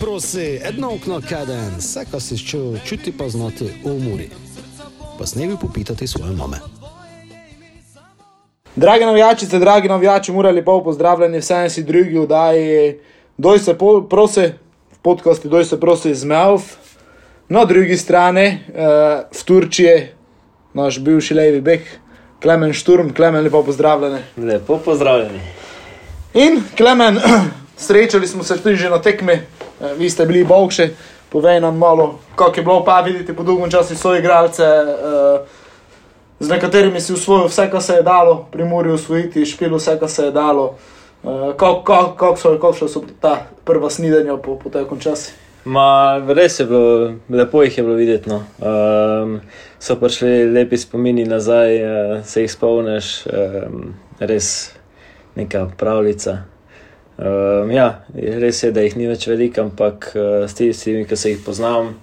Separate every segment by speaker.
Speaker 1: Prosi, edno okno kaden, vse, kar si čutil, čuti pa znati v umori. Pa snevi popitati svoje mame.
Speaker 2: Dragi navijačice, dragi navijači, morali pa pozdravljeni vsem si drugi vdaji. Doj se po, prosi, v podkastu Doj se prosi iz Melf. Na drugi strani, uh, v Turčiji, naš bivši levi bek, Klemen Šturm, Klemen, lepo pozdravljeni.
Speaker 3: Lepo pozdravljeni.
Speaker 2: In Klemen, srečali smo se tudi že na tekmi, vi ste bili bovši, povej nam malo, kako je bilo pa videti po dolgem času svoje igralce, eh, z nekaterimi si usvojil vse, kar se je dalo, pri Muri usvojiti, špil vse, kar se je dalo. Eh, Kako kak, kak so, kak so ta prva snidenja po, po tekom času?
Speaker 3: Ma, res je bilo, lepo jih je bilo videti. No. Um, so prišli lepi spomini nazaj, uh, se jih spomniš, um, res neka pravljica. Um, ja, res je, da jih ni več veliko, ampak uh, s tistimi, ki se jih poznam,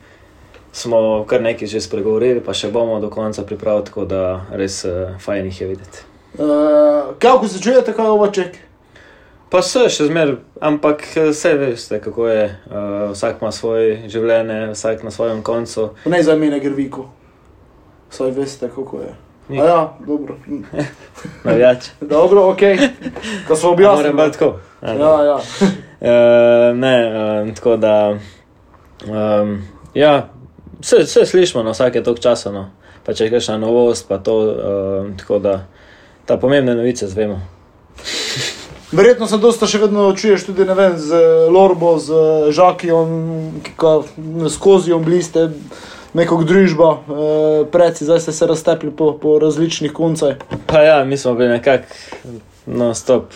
Speaker 3: smo kar nekaj že spregovorili, pa še bomo do konca pripravili, tako da res uh, fajn jih je videti.
Speaker 2: Uh, kako se čujete, kaj je ovaček?
Speaker 3: Pa so še zmeraj, ampak vse veste, kako je. Uh, vsak ima svoje življenje, vsak na svojem koncu.
Speaker 2: Ne za mene, Grviku. Saj veste, kako je. Ja, dobro.
Speaker 3: Navijač.
Speaker 2: dobro, ok. Ko smo
Speaker 3: Moram
Speaker 2: objasnili.
Speaker 3: biti tako.
Speaker 2: Ja, ja.
Speaker 3: Uh, ne, uh, tako da. Um, ja, vse, vse slišimo na vsake tok časa. No. Pa če je kakšna novost, pa to. Uh, tako da ta pomembne novice zvemo.
Speaker 2: Verjetno se dosta še vedno čuješ tudi vem, z Lorbo, z Žakijem, ki ga skozi obliste, neko družbo, eh, preci, zdaj ste se raztepli po, po različnih koncih.
Speaker 3: Pa ja, mi smo bili nekako non-stop,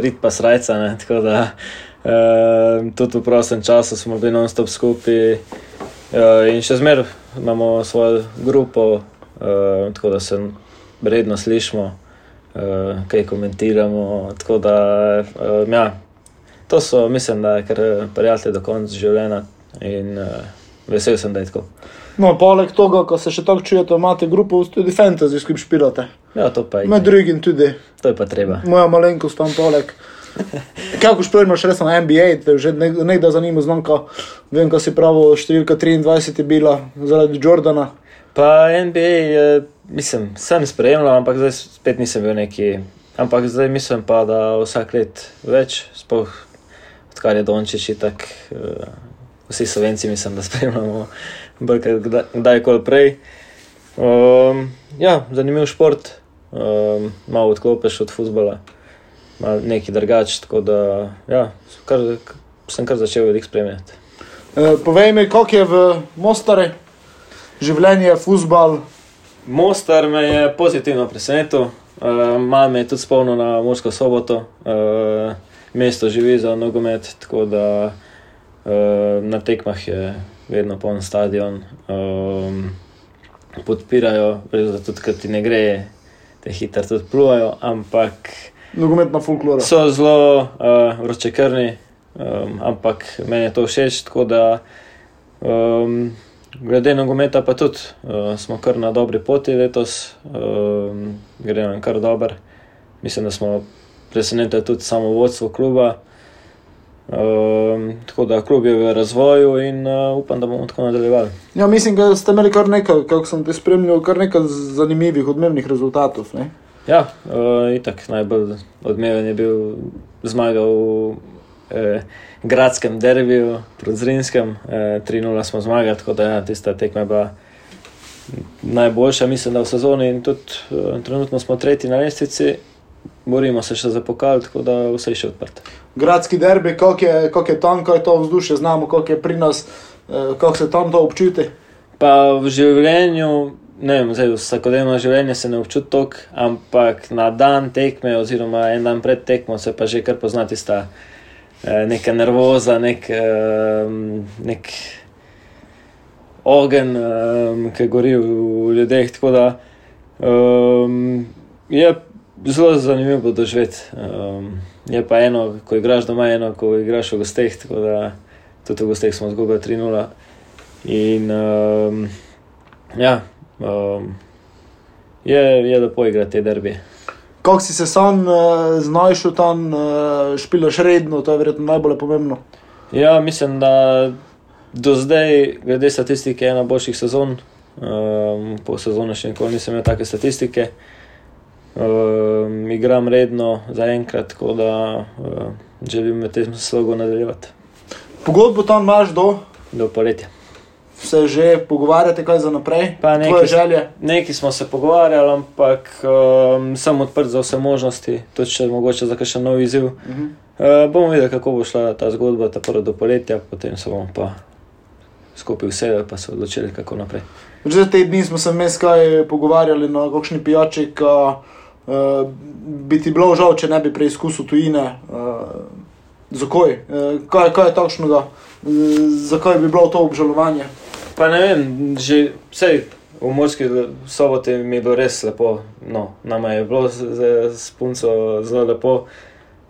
Speaker 3: rit pa srajca. Ne? Tako da uh, tudi v prostem času smo bili non-stop skupaj uh, in še zmeraj imamo svojo grupo, uh, tako da se redno slišimo, uh, kaj komentiramo. Tako da, uh, ja, to so, mislim, da je kar prijatelji do konca življenja in uh, vesel sem, da je tako.
Speaker 2: No, poleg tega, ko se še tako čujete, imate grupo tudi fantasy, s kim špilate.
Speaker 3: Ja, to pa je.
Speaker 2: Med drugim tudi
Speaker 3: To je pa treba.
Speaker 2: moja malenkost tam poleg. Kako špilmaš res na NBA, te že nek- nekdaj zanima znamka, vem, ko si pravo številka 23 je bila zaradi Jordana.
Speaker 3: Pa NBA, je, mislim, sem spremljal, ampak zdaj spet nisem bil neki. Ampak zdaj mislim pa, da vsak let več, sploh odkar je Dončić tako. Uh, vsi slovenci mislim, da spremljamo bolj kot kdaj- kdajkoli prej. Um, ja, zanimiv šport, um, malo odklopiš od futbola, malo neki drugač, tako da ja, kar, sem kar začel veliko spremljati.
Speaker 2: Eh, povej mi, kako je v Mostare življenje, futbal.
Speaker 3: Mostar me je pozitivno presenetil, uh, malo me je tudi spomnil na Mursko soboto. Uh, mesto živi za nogomet, tako da uh, na tekmah je vedno poln stadion. Um, podpirajo, res da tudi, ker ti ne gre, te hitro tudi pluvajo, ampak
Speaker 2: Nogometna folklora.
Speaker 3: so zelo uh, vročekrni, um, ampak meni je to všeč. Tako da, um, glede nogometa, pa tudi uh, smo kar na dobri poti letos, um, gre nam kar dobro. Mislim, da smo presenetili tudi samo vodstvo kluba. Um, tako da klub je v razvoju in uh, upam, da bomo tako nadaljevali.
Speaker 2: Ja, mislim, da ste imeli kar nekaj, kako sem te spremljal, kar nekaj zanimivih, odmevnih rezultatov. Ne?
Speaker 3: Ja, uh, itak najbolj odmeven je bil zmaga v eh, gradskem derbiju proti Zrinskem. Eh, 3-0 smo zmagali, tako da ja, tista tekma je bila najboljša, mislim, da v sezoni in tudi eh, trenutno smo tretji na lestvici. Borimo se še za pokal, tako da vse je še odprto.
Speaker 2: Gradski derbi, kako je, kako je tam, kako je to vzdušje, znamo, kako je pri nas, eh, kako se tam to občuti.
Speaker 3: Pa v življenju, ne vem, zdaj vsakodnevno življenje se ne občuti toliko, ampak na dan tekme, oziroma en dan pred tekmo, se pa že kar pozna tista eh, neka nervoza, nek, eh, nek ogen, eh, ki gori v ljudeh. Tako da um, je zelo zanimivo doživeti. Um, je pa eno, ko igraš doma, eno, ko igraš v gosteh. Tako da tudi v gosteh smo zgubili 3-0. In um, ja, um, je, je lepo igrati te derbije.
Speaker 2: Kako si se sam uh, znašel tam, uh, špilaš redno, to je verjetno najbolj pomembno.
Speaker 3: Ja, mislim, da do zdaj, glede statistike, je ena boljših sezon. Um, po sezoni še nikoli nisem imel take statistike. Um, igram redno za enkrat, tako da uh, želim v tem slogu nadaljevati
Speaker 2: Pogodbo tam imaš do,
Speaker 3: do poletja.
Speaker 2: se že pogovarjate kaj za naprej,
Speaker 3: Pa nekaj-
Speaker 2: želje.
Speaker 3: Nekaj smo se pogovarjali, ampak um, sem odprt za vse možnosti, tudi če mogoče za kakšen nov izziv.
Speaker 2: Mhm.
Speaker 3: Uh, bomo videli, kako bo šla ta zgodba, ta prva do poletja, potem se bomo pa skupaj usedeli in se odločili, kako naprej.
Speaker 2: Že te dni smo se vmes kaj pogovarjali na kakšni pijači, ki uh, bi ti bilo žal, če ne bi preizkusil tujine. Uh, zakaj? Uh, kaj, kaj je takšnega? Uh, zakaj bi bilo to obžalovanje?
Speaker 3: Pa ne vem, že vse v Morski soboti mi je bilo res lepo. No, nama je bilo z, z, s punco zelo lepo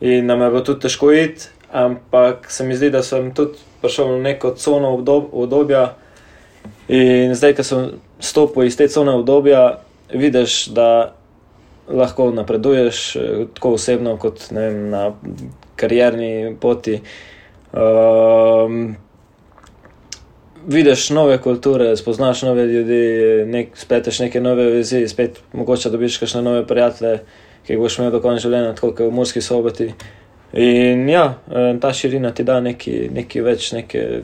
Speaker 3: in nam je bilo tudi težko iti, ampak se mi zdi, da sem tudi prišel v neko cono obdob, obdobja. In zdaj, ko sem stopil iz te cone obdobja, vidiš, da lahko napreduješ eh, tako osebno, kot vem, na karierni poti. Um, vidiš nove kulture, spoznaš nove ljudi, nek, spleteš neke nove vezi, spet mogoče dobiš kakšne nove prijatelje, ki jih boš imel do konca življenja, tako kot v Murski soboti. In ja, eh, ta širina ti da nekaj, nekaj več, nekaj,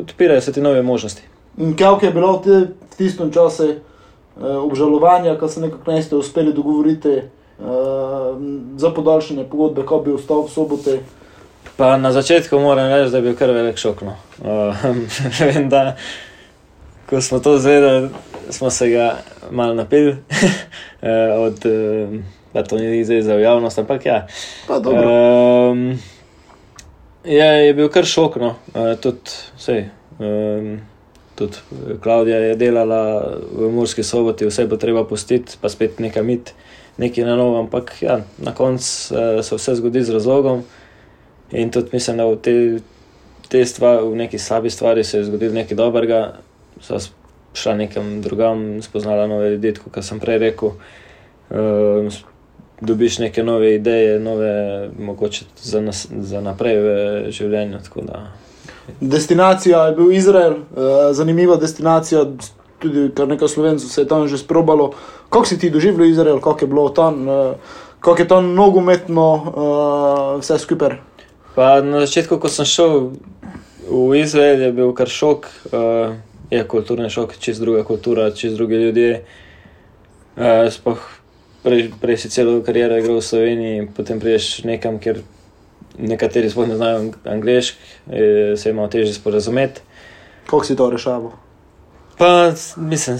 Speaker 3: odpirajo se ti nove možnosti.
Speaker 2: In kaj je bilo v te- v tistem času obžalovanja, ko se nekako ne ste uspeli dogovoriti uh, za podaljšanje pogodbe, ko bi ostal v sobote?
Speaker 3: Pa na začetku moram reči, da je bil kar velik šok. No. Uh, vem, da ko smo to zvedeli, smo se ga malo napili, od, da to ni zdaj za javnost, ampak ja.
Speaker 2: Pa dobro.
Speaker 3: Um, je, je bil kar šok, no. uh, tudi, sej, um, tudi Klaudija je delala v Murski soboti, vse bo treba pustiti, pa spet nekaj mit, nekaj na novo, ampak ja, na koncu uh, se vse zgodi z razlogom. In tudi mislim, da v te, te stvari, v neki slabi stvari se je zgodilo nekaj dobrega, so šla nekam drugam, spoznala nove ljudi, kot sem prej rekel. Um, dobiš neke nove ideje, nove, mogoče za, nas, za naprej v življenju. tako da.
Speaker 2: Destinacija je bil Izrael, uh, zanimiva destinacija, tudi kar nekaj slovencev se je tam že sprobalo. Kako si ti doživljal Izrael, kako je bilo tam, uh, kako je tam nogometno, uh, vse skupaj?
Speaker 3: Pa na začetku, ko sem šel v Izrael, je bil kar šok, uh, je kulturni šok, čez druga kultura, čez druge ljudje. Uh, sploh prej, prej si celo kariero igral v Sloveniji, potem prideš nekam, kjer nekateri sploh ne znajo angliški, eh, se ima težje sporazumeti.
Speaker 2: Kako si to reševal?
Speaker 3: Pa mislim,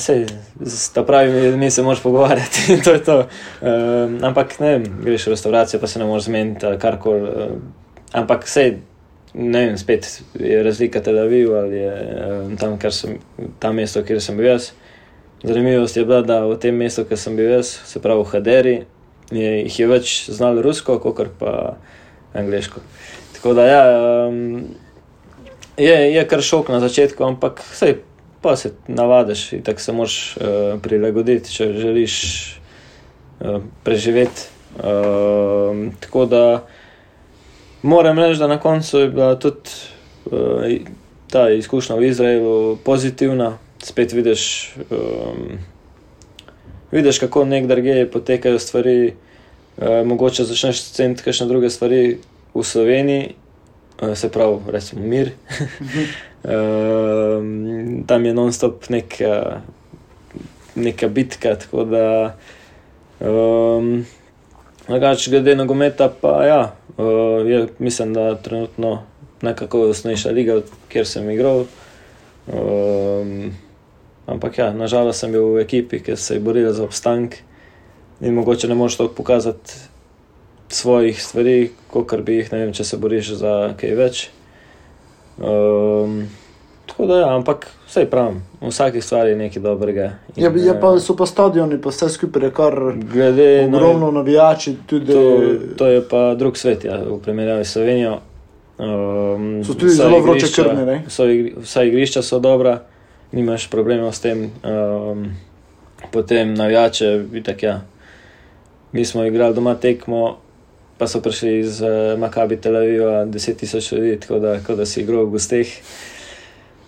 Speaker 3: da pravi, mi se moraš pogovarjati in to je to. Um, ampak ne greš v restauracijo, pa se ne moreš zmeniti ali karkoli. Um, ampak sej, ne vem, spet je razlika Tel Aviv ali je um, tam, kar sem, tam mesto, kjer sem bil jaz. Zanimivost je bila, da v tem mestu, kjer sem bil jaz, se pravi v Haderi, je, jih je več znalo rusko, kot pa angliško. Tako da ja, um, je, je kar šok na začetku, ampak sej, pa se navadiš in tako se moraš uh, prilagoditi, če želiš uh, preživeti. Uh, tako da moram reči, da na koncu je bila tudi uh, ta izkušnja v Izraelu pozitivna. Spet vidiš, um, vidiš kako nekdar geje potekajo stvari. Uh, mogoče začneš ceniti kakšne druge stvari v Sloveniji, uh, se pravi, recimo mir. um, tam je non-stop neka, neka bitka. Tako da, um, drugače, glede nogometa, pa ja, uh, je, mislim, da trenutno nekako osnovnejša liga, kjer sem igral. Um, ampak ja, nažalost sem bil v ekipi, ki se je borila za obstanek in mogoče ne moreš tako pokazati svojih stvari, kot bi jih, ne vem, če se boriš za kaj več. Um, tako da, ja, ampak vse pravim, v vsaki stvari je nekaj dobrega.
Speaker 2: Je, je
Speaker 3: eh,
Speaker 2: pa, so pa stadioni, pa vse skupaj je kar
Speaker 3: glede na
Speaker 2: ogromno navijači, tudi
Speaker 3: to, to je pa drug svet, ja, v primerjavi s Slovenijo. Um,
Speaker 2: So tudi zelo vroče
Speaker 3: igrišča-
Speaker 2: krvne, ne?
Speaker 3: so igri- Vsa igrišča so dobra, nimaš problemov s tem. Um, potem navijače, vidik, ja. Mi smo igrali doma tekmo pa so prišli iz uh, Makabi Tel Aviva 10.000 ljudi, tako da, tako da si igral v gosteh.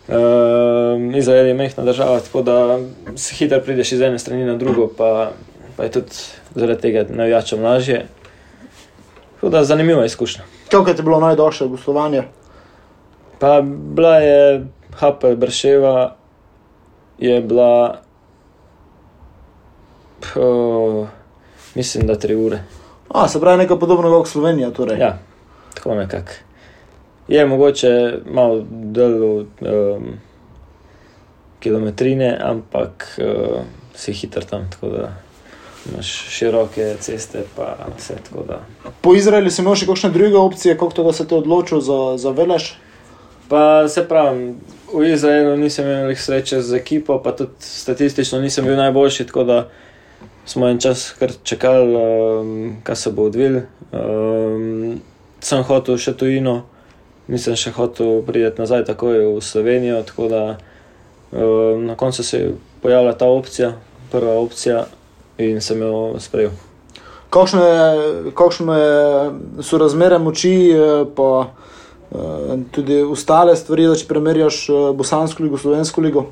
Speaker 3: Um, Izrael je mehna država, tako da se hitro prideš iz ene strani na drugo, pa, pa je tudi zaradi tega navijačem lažje. Tako da zanimiva izkušnja.
Speaker 2: Kako je bilo najdaljše gostovanje?
Speaker 3: Pa bila je Hapel Brševa, je bila, po, mislim, da tri ure.
Speaker 2: A, se pravi nekaj podobnega kot Slovenija. Torej.
Speaker 3: Ja, tako nekako. Je mogoče malo delo um, kilometrine, ampak uh, si hiter tam, tako da imaš široke ceste, pa vse tako da.
Speaker 2: Po Izraelu si imel še kakšne druge opcije, kako to, da se te odločil za, za velež?
Speaker 3: Pa se pravi, v Izraelu nisem imel sreče z ekipo, pa tudi statistično nisem bil najboljši, tako da smo en čas kar čakali, um, kaj se bo odvil. Um, sem hotel še tujino, nisem še hotel priti nazaj takoj v Slovenijo, tako da um, na koncu se je pojavila ta opcija, prva opcija in sem jo sprejel.
Speaker 2: Kakšne, kakšne so razmere moči, eh, pa eh, tudi ostale stvari, da če primerjaš eh, Bosansko ligo, Slovensko ligo?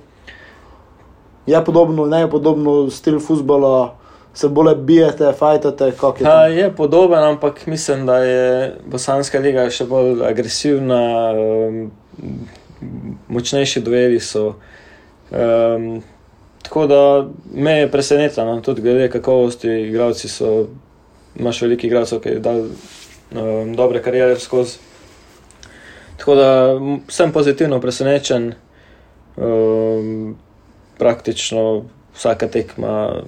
Speaker 2: Je podobno, ne je podobno stil futbola, se bolje bijete, fajtate, kako je
Speaker 3: Ja,
Speaker 2: to?
Speaker 3: je podoben, ampak mislim, da je Bosanska liga še bolj agresivna, um, močnejši dueli so. Um, tako da me je presenetilo, no, tudi glede kakovosti, igravci so, imaš veliko igralcev, ki dal um, dobre karijere skozi. Tako da sem pozitivno presenečen. Um, praktično vsaka tekma,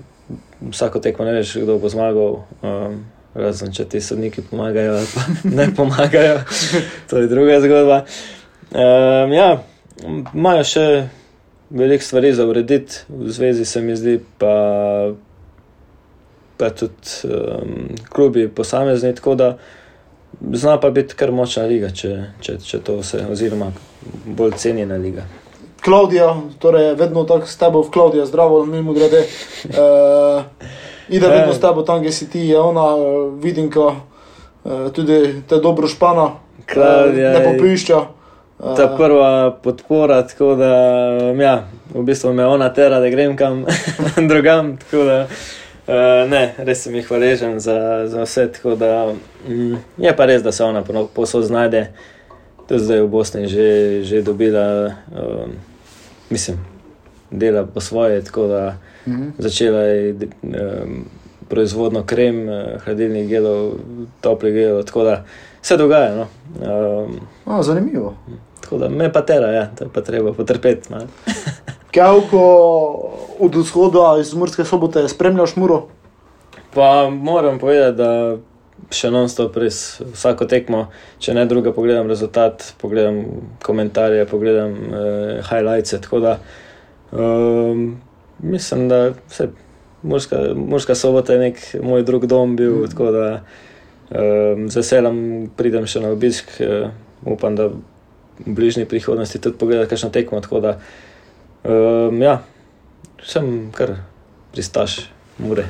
Speaker 3: vsako tekmo ne veš, kdo bo zmagal. Um, razen če ti sodniki pomagajo, ali pa ne pomagajo, to je druga zgodba. Um, ja, imajo še veliko stvari za urediti, v zvezi se mi zdi, pa, pa tudi um, klubi posamezni. Tako da zna pa biti kar močna liga, če, če, če to vse, oziroma bolj cenjena liga.
Speaker 2: Klaudija, torej vedno tako s tebo v Klaudija, zdravo, mimo grede. Uh, ide vedno s tebo tam, kjer si ti, je ona, uh, vidim, ko uh, tudi te dobro špana,
Speaker 3: Klavdija
Speaker 2: ne
Speaker 3: je-
Speaker 2: popišča. Uh,
Speaker 3: Ta prva podpora, tako da ja, v bistvu me ona tera, da grem kam drugam. Da uh, ne, res sem jih hvaležen za, za vse. Da, mm, je pa res, da se ona pono- povsod znajde. Tudi zdaj v Bosni že, že dobila, um, mislim, dela po svoje. Tako da
Speaker 2: mhm.
Speaker 3: začela je um, proizvodno krem, eh, hladilnih gelov, toplih gelov. Tako da se dogaja. No. Um,
Speaker 2: A, zanimivo.
Speaker 3: Tako da me pa tera, ja, to je pa treba potrpeti. malo.
Speaker 2: Kjavko od vzhoda iz Murske sobote spremljaš muro?
Speaker 3: Pa moram povedati, da še non-stop res vsako tekmo, če ne druga, pogledam rezultat, pogledam komentarje, pogledam eh, highlights. Tako da um, mislim, da vse. Murska, Murska sobota je nek moj drug dom bil, mm. tako da um, z veseljem pridem še na obisk. Uh, upam, da v bližnji prihodnosti tudi pogledam, kakšno tekmo. Tako da um, ja, sem kar pristaš, mure.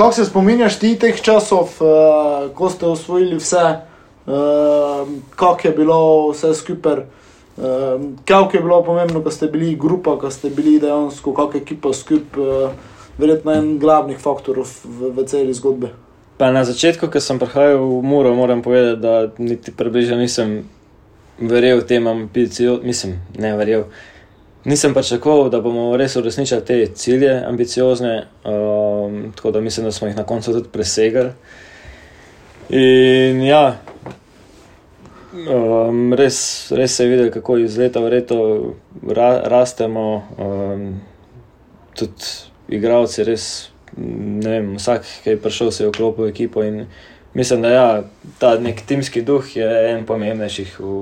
Speaker 2: Kako se spominjaš ti teh časov, uh, ko ste osvojili vse, uh, kako je bilo vse skupaj, uh, kako je bilo pomembno, ko ste bili grupa, ko ste bili dejansko kot ekipa skupaj, uh, verjetno en glavnih faktorov v, v celi zgodbi.
Speaker 3: Pa na začetku, ko sem prihajal v Muro, moram povedati, da niti približno nisem verjel tem ambicijam, mislim, ne verjel. Nisem pričakoval, da bomo res uresničili te cilje, ambiciozne, um, tako da mislim, da smo jih na koncu tudi presegli. In ja, um, res, res se je videlo, kako iz leta v leto ra, rastemo. Um, tudi igravci, res, ne vem, vsak, ki je prišel, se je vklopil v ekipo. Mislim, da ja, ta nek timski duh je en pomembnejših v,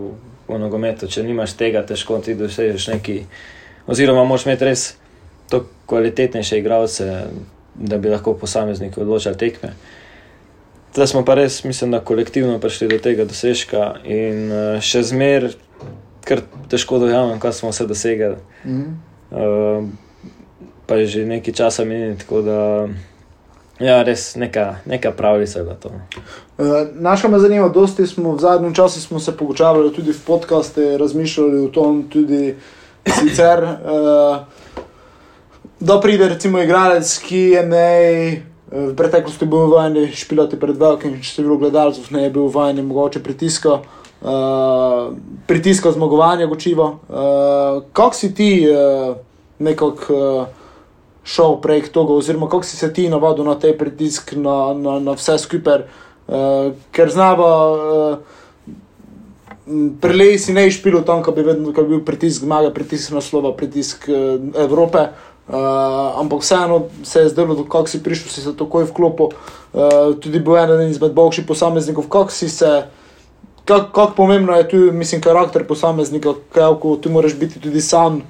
Speaker 3: v nogometu. Če nimaš tega, težko ti dosežeš neki. Oziroma, moraš imeti res to kvalitetnejše igralce, da bi lahko posamezniki odločali tekme. Zdaj smo pa res, mislim, da kolektivno prišli do tega dosežka in uh, še zmeraj, kar težko dojamem, kaj smo vse dosegli.
Speaker 2: Mhm.
Speaker 3: Uh, pa je že nekaj časa minilo, tako da Ja, res neka, neka pravljica je bila to.
Speaker 2: Uh, Naša me zanima, dosti smo v zadnjem času smo se pogovarjali tudi v podkaste, razmišljali o tom tudi sicer. Uh, da pride recimo igralec, ki je ne. V preteklosti bil vajen špilati pred velikim številom gledalcev, ne je bil vajen mogoče pritiska, uh, pritiska zmagovanja, gočivo. Uh, kako si ti uh, nekako uh, šel prek tega, oziroma kako si se ti navadil na te pritisk, na, na, na vse skupaj, uh, ker znava. Uh, Prelej si ne išpil tam, ko bi, vedno, bi bil pritisk zmage, pritisk naslova, pritisk uh, Evrope. Uh, ampak vseeno se je zdelo, kako si prišel, si se takoj vklopil. Uh, tudi bil eden izmed boljših posameznikov, kako si se, kako kak pomembno je tu, mislim, karakter posameznika, kako ti moraš biti tudi sam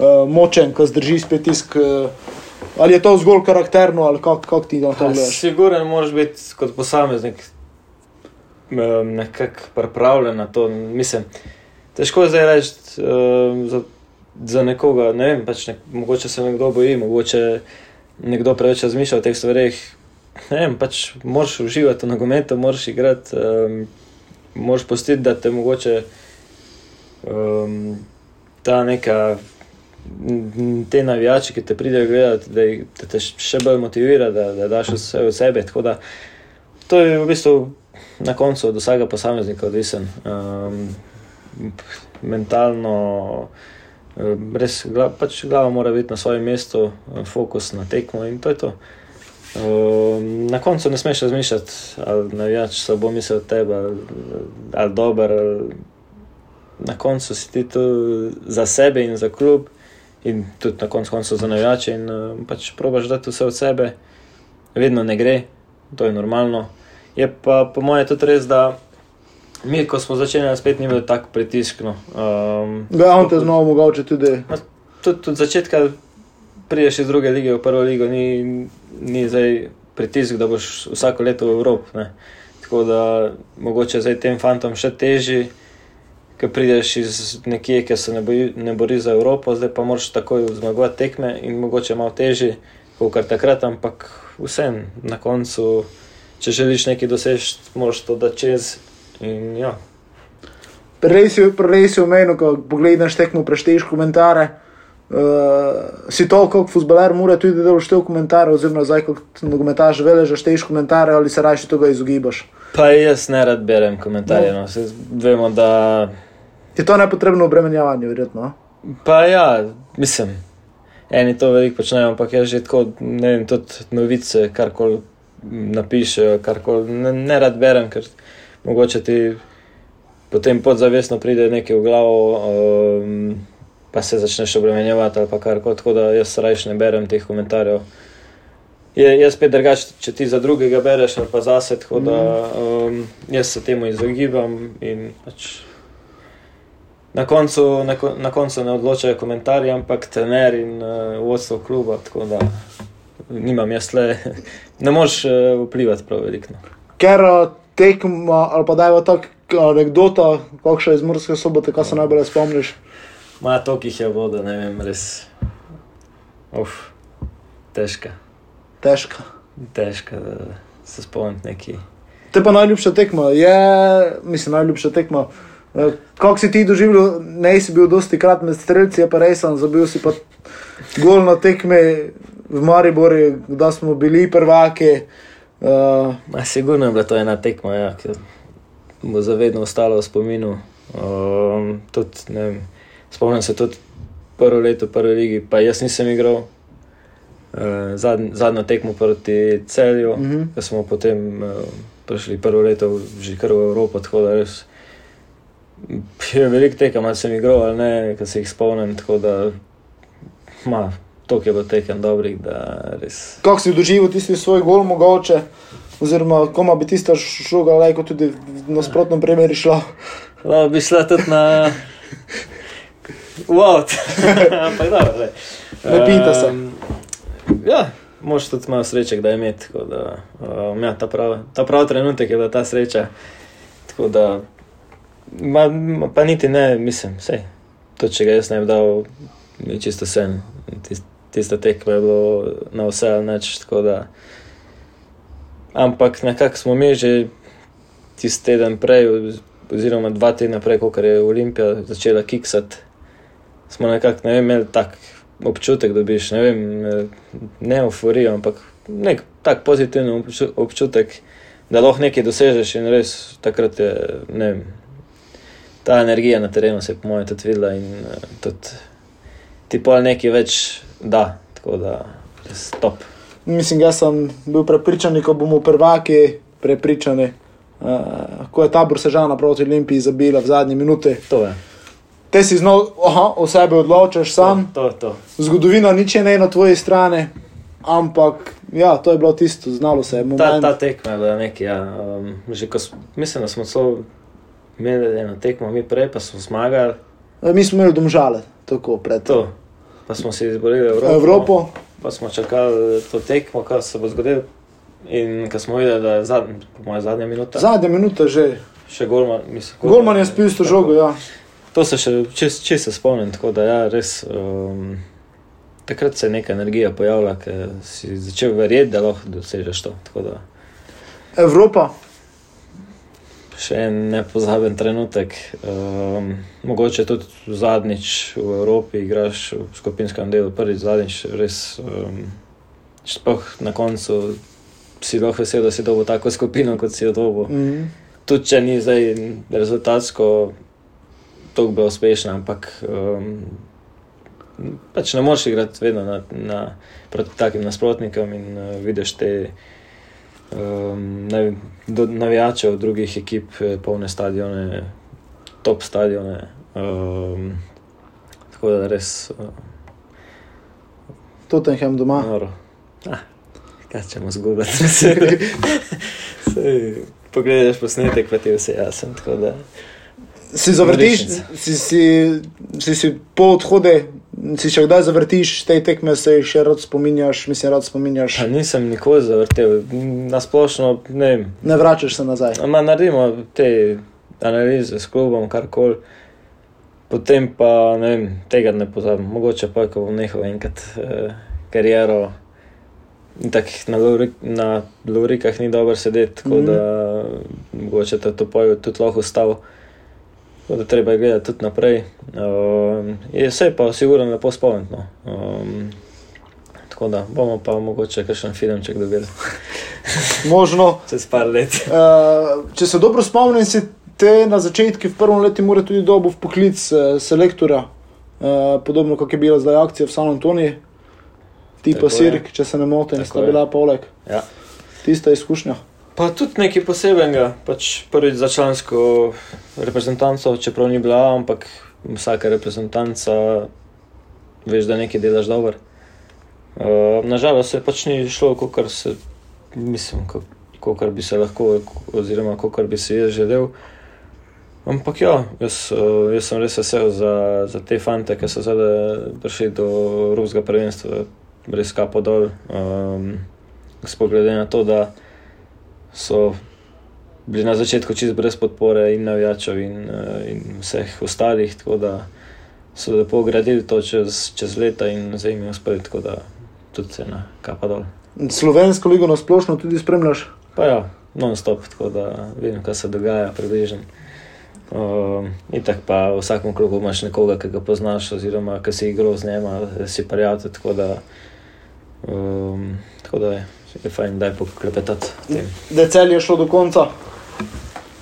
Speaker 2: uh, močen, ko zdržiš pritisk. Uh, ali je to zgolj karakterno, ali kako kak ti na to gledaš?
Speaker 3: Siguren moraš biti kot posameznik nekako pripravljen na to. Mislim, težko je zdaj reči. Uh, za nekoga, ne vem, pač nek, mogoče se nekdo boji, mogoče nekdo preveč razmišlja o teh stvareh. Ne vem, pač moraš uživati v nogometu, moraš igrati, um, moraš postiti, da te mogoče um, ta neka. Te navijači, ki te pridejo gledati, da, da te še bolj motivira, da, da daš vse od sebe. Da, to je v bistvu na koncu od vsakega posameznika odvisen. Um, mentalno, Ehm, res, pač glava mora biti na svojem mestu, eh, fokus na tekmo in to je to. Ehm, na koncu ne smeš razmišljati, ali navijač se bo mislil od tebe, ali, ali dober. Ali na koncu si ti tu za sebe in za klub, in tudi na koncu, koncu za navijače. In eh, pač probaš dati vse od sebe, vedno ne gre, to je normalno. Je pa po mojem tudi res, da. Mi, ko smo začeli, spet ni bilo tako pritiskno. Um,
Speaker 2: da, on te znova mogoče tudi.
Speaker 3: Tudi od začetka prideš iz druge lige v prvo ligo, ni, ni zdaj pritisk, da boš vsako leto v Evropi. Tako da mogoče zdaj tem fantom še teži, ker prideš iz nekje, ki se ne, boji, ne bori za Evropo, zdaj pa moraš takoj zmagovati tekme in mogoče malo teži, kot takrat, ampak vsem na koncu, če želiš nekaj doseči, moraš to da čez. In, ja.
Speaker 2: Prej si omenil, ko pogledaš tekmo, prešteješ komentarje. Uh, si to, kot futboler, mora tudi da vštevati komentarje, oziroma zdaj, kot nogometaš, vele, že šteješ komentarje ali se raje tega izogibaš.
Speaker 3: Pa jaz ne rad berem komentarje. No. No. Vemo, da...
Speaker 2: Je to nepotrebno obremenjevanje, verjetno.
Speaker 3: Pa ja, mislim, eni to veliko počnejo, ampak jaz že tako, ne vem, tudi novice, karkoli napišejo, karkoli ne, ne rad berem. Ker mogoče ti potem podzavestno pride nekaj v glavo, um, pa se začneš obremenjevati ali kar koli. Tako da jaz rajš ne berem teh komentarjev. Je, je spet drugače, če ti za drugega bereš ali pa zase, tako da um, jaz se temu izogibam in pač. Na koncu, na, na koncu ne odločajo komentarji, ampak trener in uh, vodstvo kluba, tako da nimam jaz le, ne moš uh, vplivati prav veliko. No.
Speaker 2: Ker uh, tekmo, ali pa da je tako anekdota, kako še iz Murske sobote, kaj se najbolj spomniš.
Speaker 3: Ma to, ki je voda, ne vem, res. Uf, težka.
Speaker 2: Težka.
Speaker 3: Težka, da se spomnim neki.
Speaker 2: Te pa najljubša tekma, je, mislim, najljubša tekma. Eh, kako si ti doživljal, ne si bil dosti krat med streljci, pa res sem zabil si pa gol na tekme v Mariboru, da smo bili prvaki.
Speaker 3: Uh, sigurno je bila to ena tekma, ja, ki bo zavedno ostala v spominu. Um, tudi, vem, spomnim se tudi prvo leto, prve ligi, pa jaz nisem igral. Uh, zadnj, zadnjo tekmo proti celju, uh
Speaker 2: Mhm.
Speaker 3: -huh. ki smo potem uh, prišli prvo leto že kar v Evropo. Tako da res je veliko tekem, sem igral ali ne, ki se jih spomnim. Tako da ma, to je bilo tekem dobrih, da res.
Speaker 2: Kako si doživel tisti svoj gol, mogoče, oziroma koma bi tista šuga, lajko tudi v nasprotnem primeru šla.
Speaker 3: No, bi šla tudi na. Wow, ampak dobro, da.
Speaker 2: Ne pita se.
Speaker 3: Um, ja, moš tudi malo sreče, da je imeti. tako Da, um, ja, ta, prav, ta prav trenutek je bila ta sreča. Tako da, ma, ma, pa niti ne, mislim, vse. To, če ga jaz ne bi dal, ni čisto sen. Tist, tista tekma je bilo na vse ali neč. Tako da, ampak nekako smo mi že tisti teden prej, oz- oziroma dva tedna prej, ko je Olimpija začela kiksati, smo nekako ne vem, imeli tak občutek, da biš, ne vem, ne euforijo, ampak nek tak pozitiven obču- občutek, da lahko nekaj dosežeš in res takrat je, ne vem, ta energija na terenu se je po mojem tudi videla in uh, tudi ti pol nekaj več da, tako da res top.
Speaker 2: Mislim, jaz sem bil prepričan, ko bomo prvaki, prepričani. Uh, ko je tabor sežana proti Olimpiji zabila v zadnji minuti,
Speaker 3: To je.
Speaker 2: te si znal aha, o sebi odločaš sam,
Speaker 3: To, to.
Speaker 2: zgodovina nič ne je na tvoji strani, ampak ja, to je bilo tisto, znalo se je.
Speaker 3: Ta,
Speaker 2: Moment,
Speaker 3: ta tekma je bila nekaj. Ja, um, že ko mislim, da smo celo imeli eno tekmo, mi prej pa smo zmagali.
Speaker 2: Eh, Mi smo imeli domžale, tako pred
Speaker 3: To. Pa smo si izborili Evropo.
Speaker 2: Evropo.
Speaker 3: Pa smo čakali to tekmo, kar se bo zgodilo. In ko smo videli, da je zadnja, po mojem, zadnja minuta,
Speaker 2: Zadnja minuta že.
Speaker 3: še Golman, mislim,
Speaker 2: Golman je spil to žogo, ja.
Speaker 3: To se še čez, čez se spomnim, tako da ja, res. Um, takrat se je neka energija pojavila, ker si začel verjeti, da lahko dosežeš to.
Speaker 2: Evropa,
Speaker 3: še en nepozaben trenutek. Um, mogoče tudi zadnjič v Evropi igraš v skupinskem delu, prvič, zadnjič, res. Um, Sploh na koncu si lahko vesel, da si dobil tako skupino, kot si jo dobil.
Speaker 2: mm,
Speaker 3: Tudi če ni zdaj rezultatsko tako bilo uspešno, ampak um, pač ne moreš igrati vedno na, na, proti takim nasprotnikom in uh, vidiš te um, nav, do, navijače od drugih ekip, eh, polne stadione, top stadione. Um, tako da res uh,
Speaker 2: Tottenham doma.
Speaker 3: noro. Ah, kaj ćemo zgubiti? Pogledaš posnetek, pa ti vse jasno. da-
Speaker 2: Si zavrtiš, si, si, si, si po odhode, si še kdaj zavrtiš te tekme, se jih še rad spominjaš, mislim, rad spominjaš.
Speaker 3: Pa nisem nikoli zavrtel, na splošno ne vem.
Speaker 2: Ne vračaš se nazaj.
Speaker 3: Ma naredimo te analize s klubom, karkoli, potem pa ne vem, tega ne pozabim. Mogoče pa, ko bom nehal enkrat eh, kariero. Tako na, lori, na lorikah ni dobro sedeti, tako mm. da mogoče te to pojo tudi lahko stav. Tako da treba je gledati tudi naprej. Um, je vse pa sigurno lepo spomniti. No. Um, tako da bomo pa mogoče kakšen filmček dobili
Speaker 2: Možno.
Speaker 3: čez par let.
Speaker 2: Uh, če se dobro spomnim, si te na začetku, v prvem letu, mora tudi dobo v poklic uh, selektora, uh, podobno kot je bila zdaj akcija v San Antoniju. Ti
Speaker 3: Tako
Speaker 2: pa
Speaker 3: je.
Speaker 2: Sirk, če se ne motim, sta
Speaker 3: je.
Speaker 2: bila poleg.
Speaker 3: Ja.
Speaker 2: Tista izkušnja.
Speaker 3: Pa tudi nekaj posebenega, pač prvič za člansko reprezentanco, čeprav ni bila, ampak vsaka reprezentanca, veš, da nekaj delaš dobro. Uh, Nažalost, se pač ni šlo, kot se, mislim, kot bi se lahko, oziroma kot bi si jaz želel. Ampak ja, jaz, uh, jaz sem res vesel za, za te fante, ki so zdaj prišli do Evropskega prvenstva, res kapo dol. Um, Sploh glede na to, da so bili na začetku čist brez podpore in navijačev in, eh, in vseh ostalih, tako da so lepo gradili to čez, čez leta in zdaj jim je uspelo, tako da tudi se na kapa dol.
Speaker 2: Slovensko ligo na splošno tudi spremljaš.
Speaker 3: Pa ja, non-stop, tako da vem, kaj se dogaja, približno. Um, in tako pa v vsakem klubu imaš nekoga, ki ga poznaš, oziroma ki si igral z njim, si prijatelj. Tako da, um, tako da je, je fajn, da je poklepetati.
Speaker 2: Da je šlo do konca.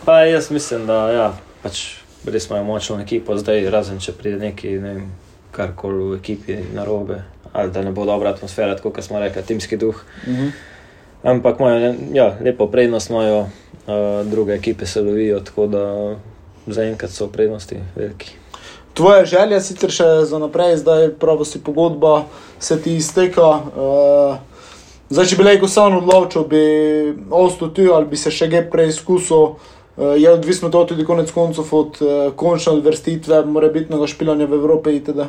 Speaker 3: Pa jaz mislim, da ja, pač res imajo močno ekipo, zdaj razen če pride neki, ne vem, karkoli v ekipi na robe, ali da ne bo dobra atmosfera, tako kot smo rekli, timski duh.
Speaker 2: Mhm.
Speaker 3: Ampak imajo ja, lepo prednost, imajo uh, druge ekipe se lovijo, tako da zaenkrat so prednosti veliki.
Speaker 2: Tvoja želja sicer še za naprej, zdaj pravo si pogodba, se ti izteka. Uh, zdaj, če bi lahko sam odločil, bi ostal tu ali bi se še kaj preizkusil. Uh, je odvisno to tudi konec koncev od uh, končne odvrstitve, morebitnega špilanja v Evropi itd.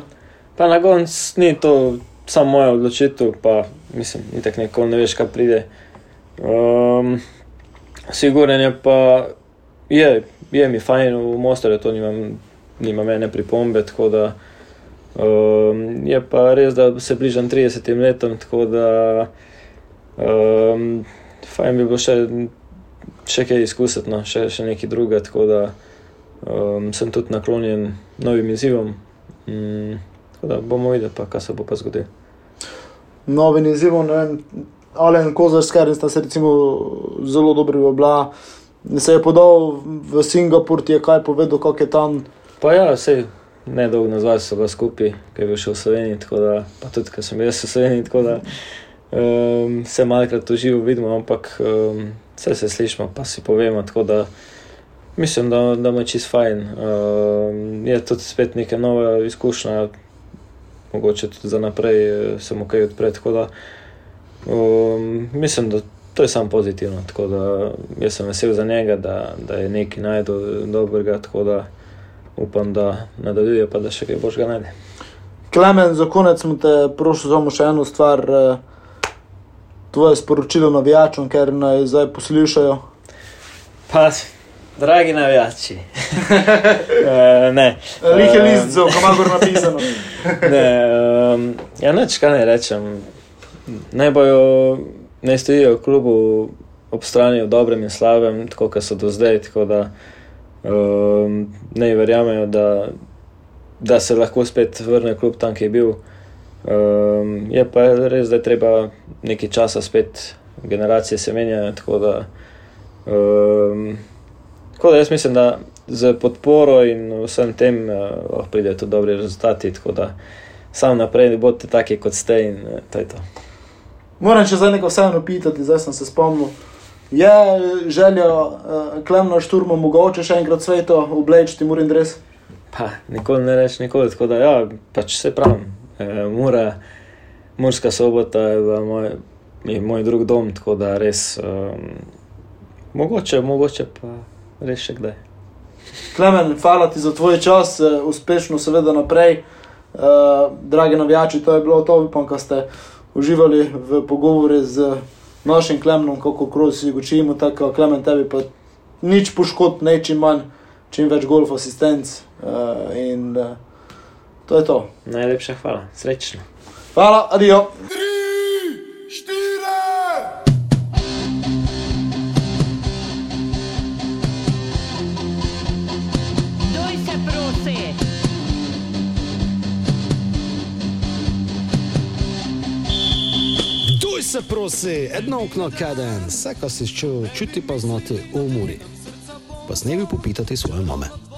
Speaker 3: Pa na koncu ni to samo moja odločitev, pa mislim, da tako nikoli ne veš, kaj pride. Um, Siguren je pa, je, je mi fajn v Mostaru, to nimam, nimam ene pripombe, da um, je pa res, da se bližam 30 letom, tako da um, fajn bi bilo še, še kaj izkusiti, no, še, še nekaj drugega. Tako da um, sem tudi naklonjen novim izzivom. Mm, tako da bomo videli, pa, kaj se bo pa zgodilo.
Speaker 2: Novim izzivom, ne vem, Alen Kozar, s katerim sta se recimo zelo dobro bila. Se je podal v Singapur, ti je kaj povedal, kako je tam.
Speaker 3: Pa ja, vse ne dolgo nazaj so bila skupaj, ki je bil še v Sloveniji, tako da, pa tudi, ker sem bil jaz v Sloveniji, tako da um, se malkrat uživo vidimo, ampak um, vse se slišimo, pa si povemo, tako da mislim, da, da mu je čist fajn. Um, je tudi spet neka nova izkušnja, mogoče tudi za naprej eh, se mu kaj odpre, tako da um, mislim, da to je samo pozitivno, tako da jaz sem vesel za njega, da, da je nekaj najdel dobrega, tako da upam, da nadaljuje, pa da še kaj boš ga najde.
Speaker 2: Klemen, za konec smo te prosil samo še eno stvar, eh, tvoje sporočilo navijačem, ker naj zdaj poslušajo.
Speaker 3: Pa, dragi navijači. uh, ne.
Speaker 2: Lih je list, zelo kam gor napisano.
Speaker 3: ne, um, ja, neč kaj ne rečem. Naj bojo, naj stojijo v klubu ob strani v dobrem in slabem, tako kot so do zdaj. Tako da, um, ne verjamejo, da, da se lahko spet vrne kljub tam, ki je bil. Um, je pa res, da je treba nekaj časa spet, generacije se menjajo. Tako da, um, tako da jaz mislim, da z podporo in vsem tem uh, lahko pridejo tudi dobri rezultati. Tako da sam naprej ne boste taki kot ste in uh, to je to.
Speaker 2: Moram še zdaj nekaj vseeno pitati, zdaj sem se spomnil. Je želja uh, Klemna Šturma mogoče še enkrat sveto obleči Timur in Dres?
Speaker 3: Pa, nikoli ne rečem, nikoli. Tako da, ja, pač se pravim, Mura, Murska sobota je moj, je moj drug dom, tako da res um, mogoče, mogoče pa res še kdaj.
Speaker 2: Klemen, hvala ti za tvoj čas, uh, uspešno seveda naprej. Uh, dragi navijači, to je bilo to, upam, da ste uživali v pogovore z našim klemnom, kako kroz si učimo, tako klemen tebi pa nič poškodb, ne čim manj, čim več golf asistenc uh, in uh, to je to.
Speaker 3: Najlepša hvala, srečno.
Speaker 2: Hvala, adijo.
Speaker 1: se prosi, eno okno kaden, vse, kar si čutil, čuti pa znati umori. Pa s nebi popitati svoje mame.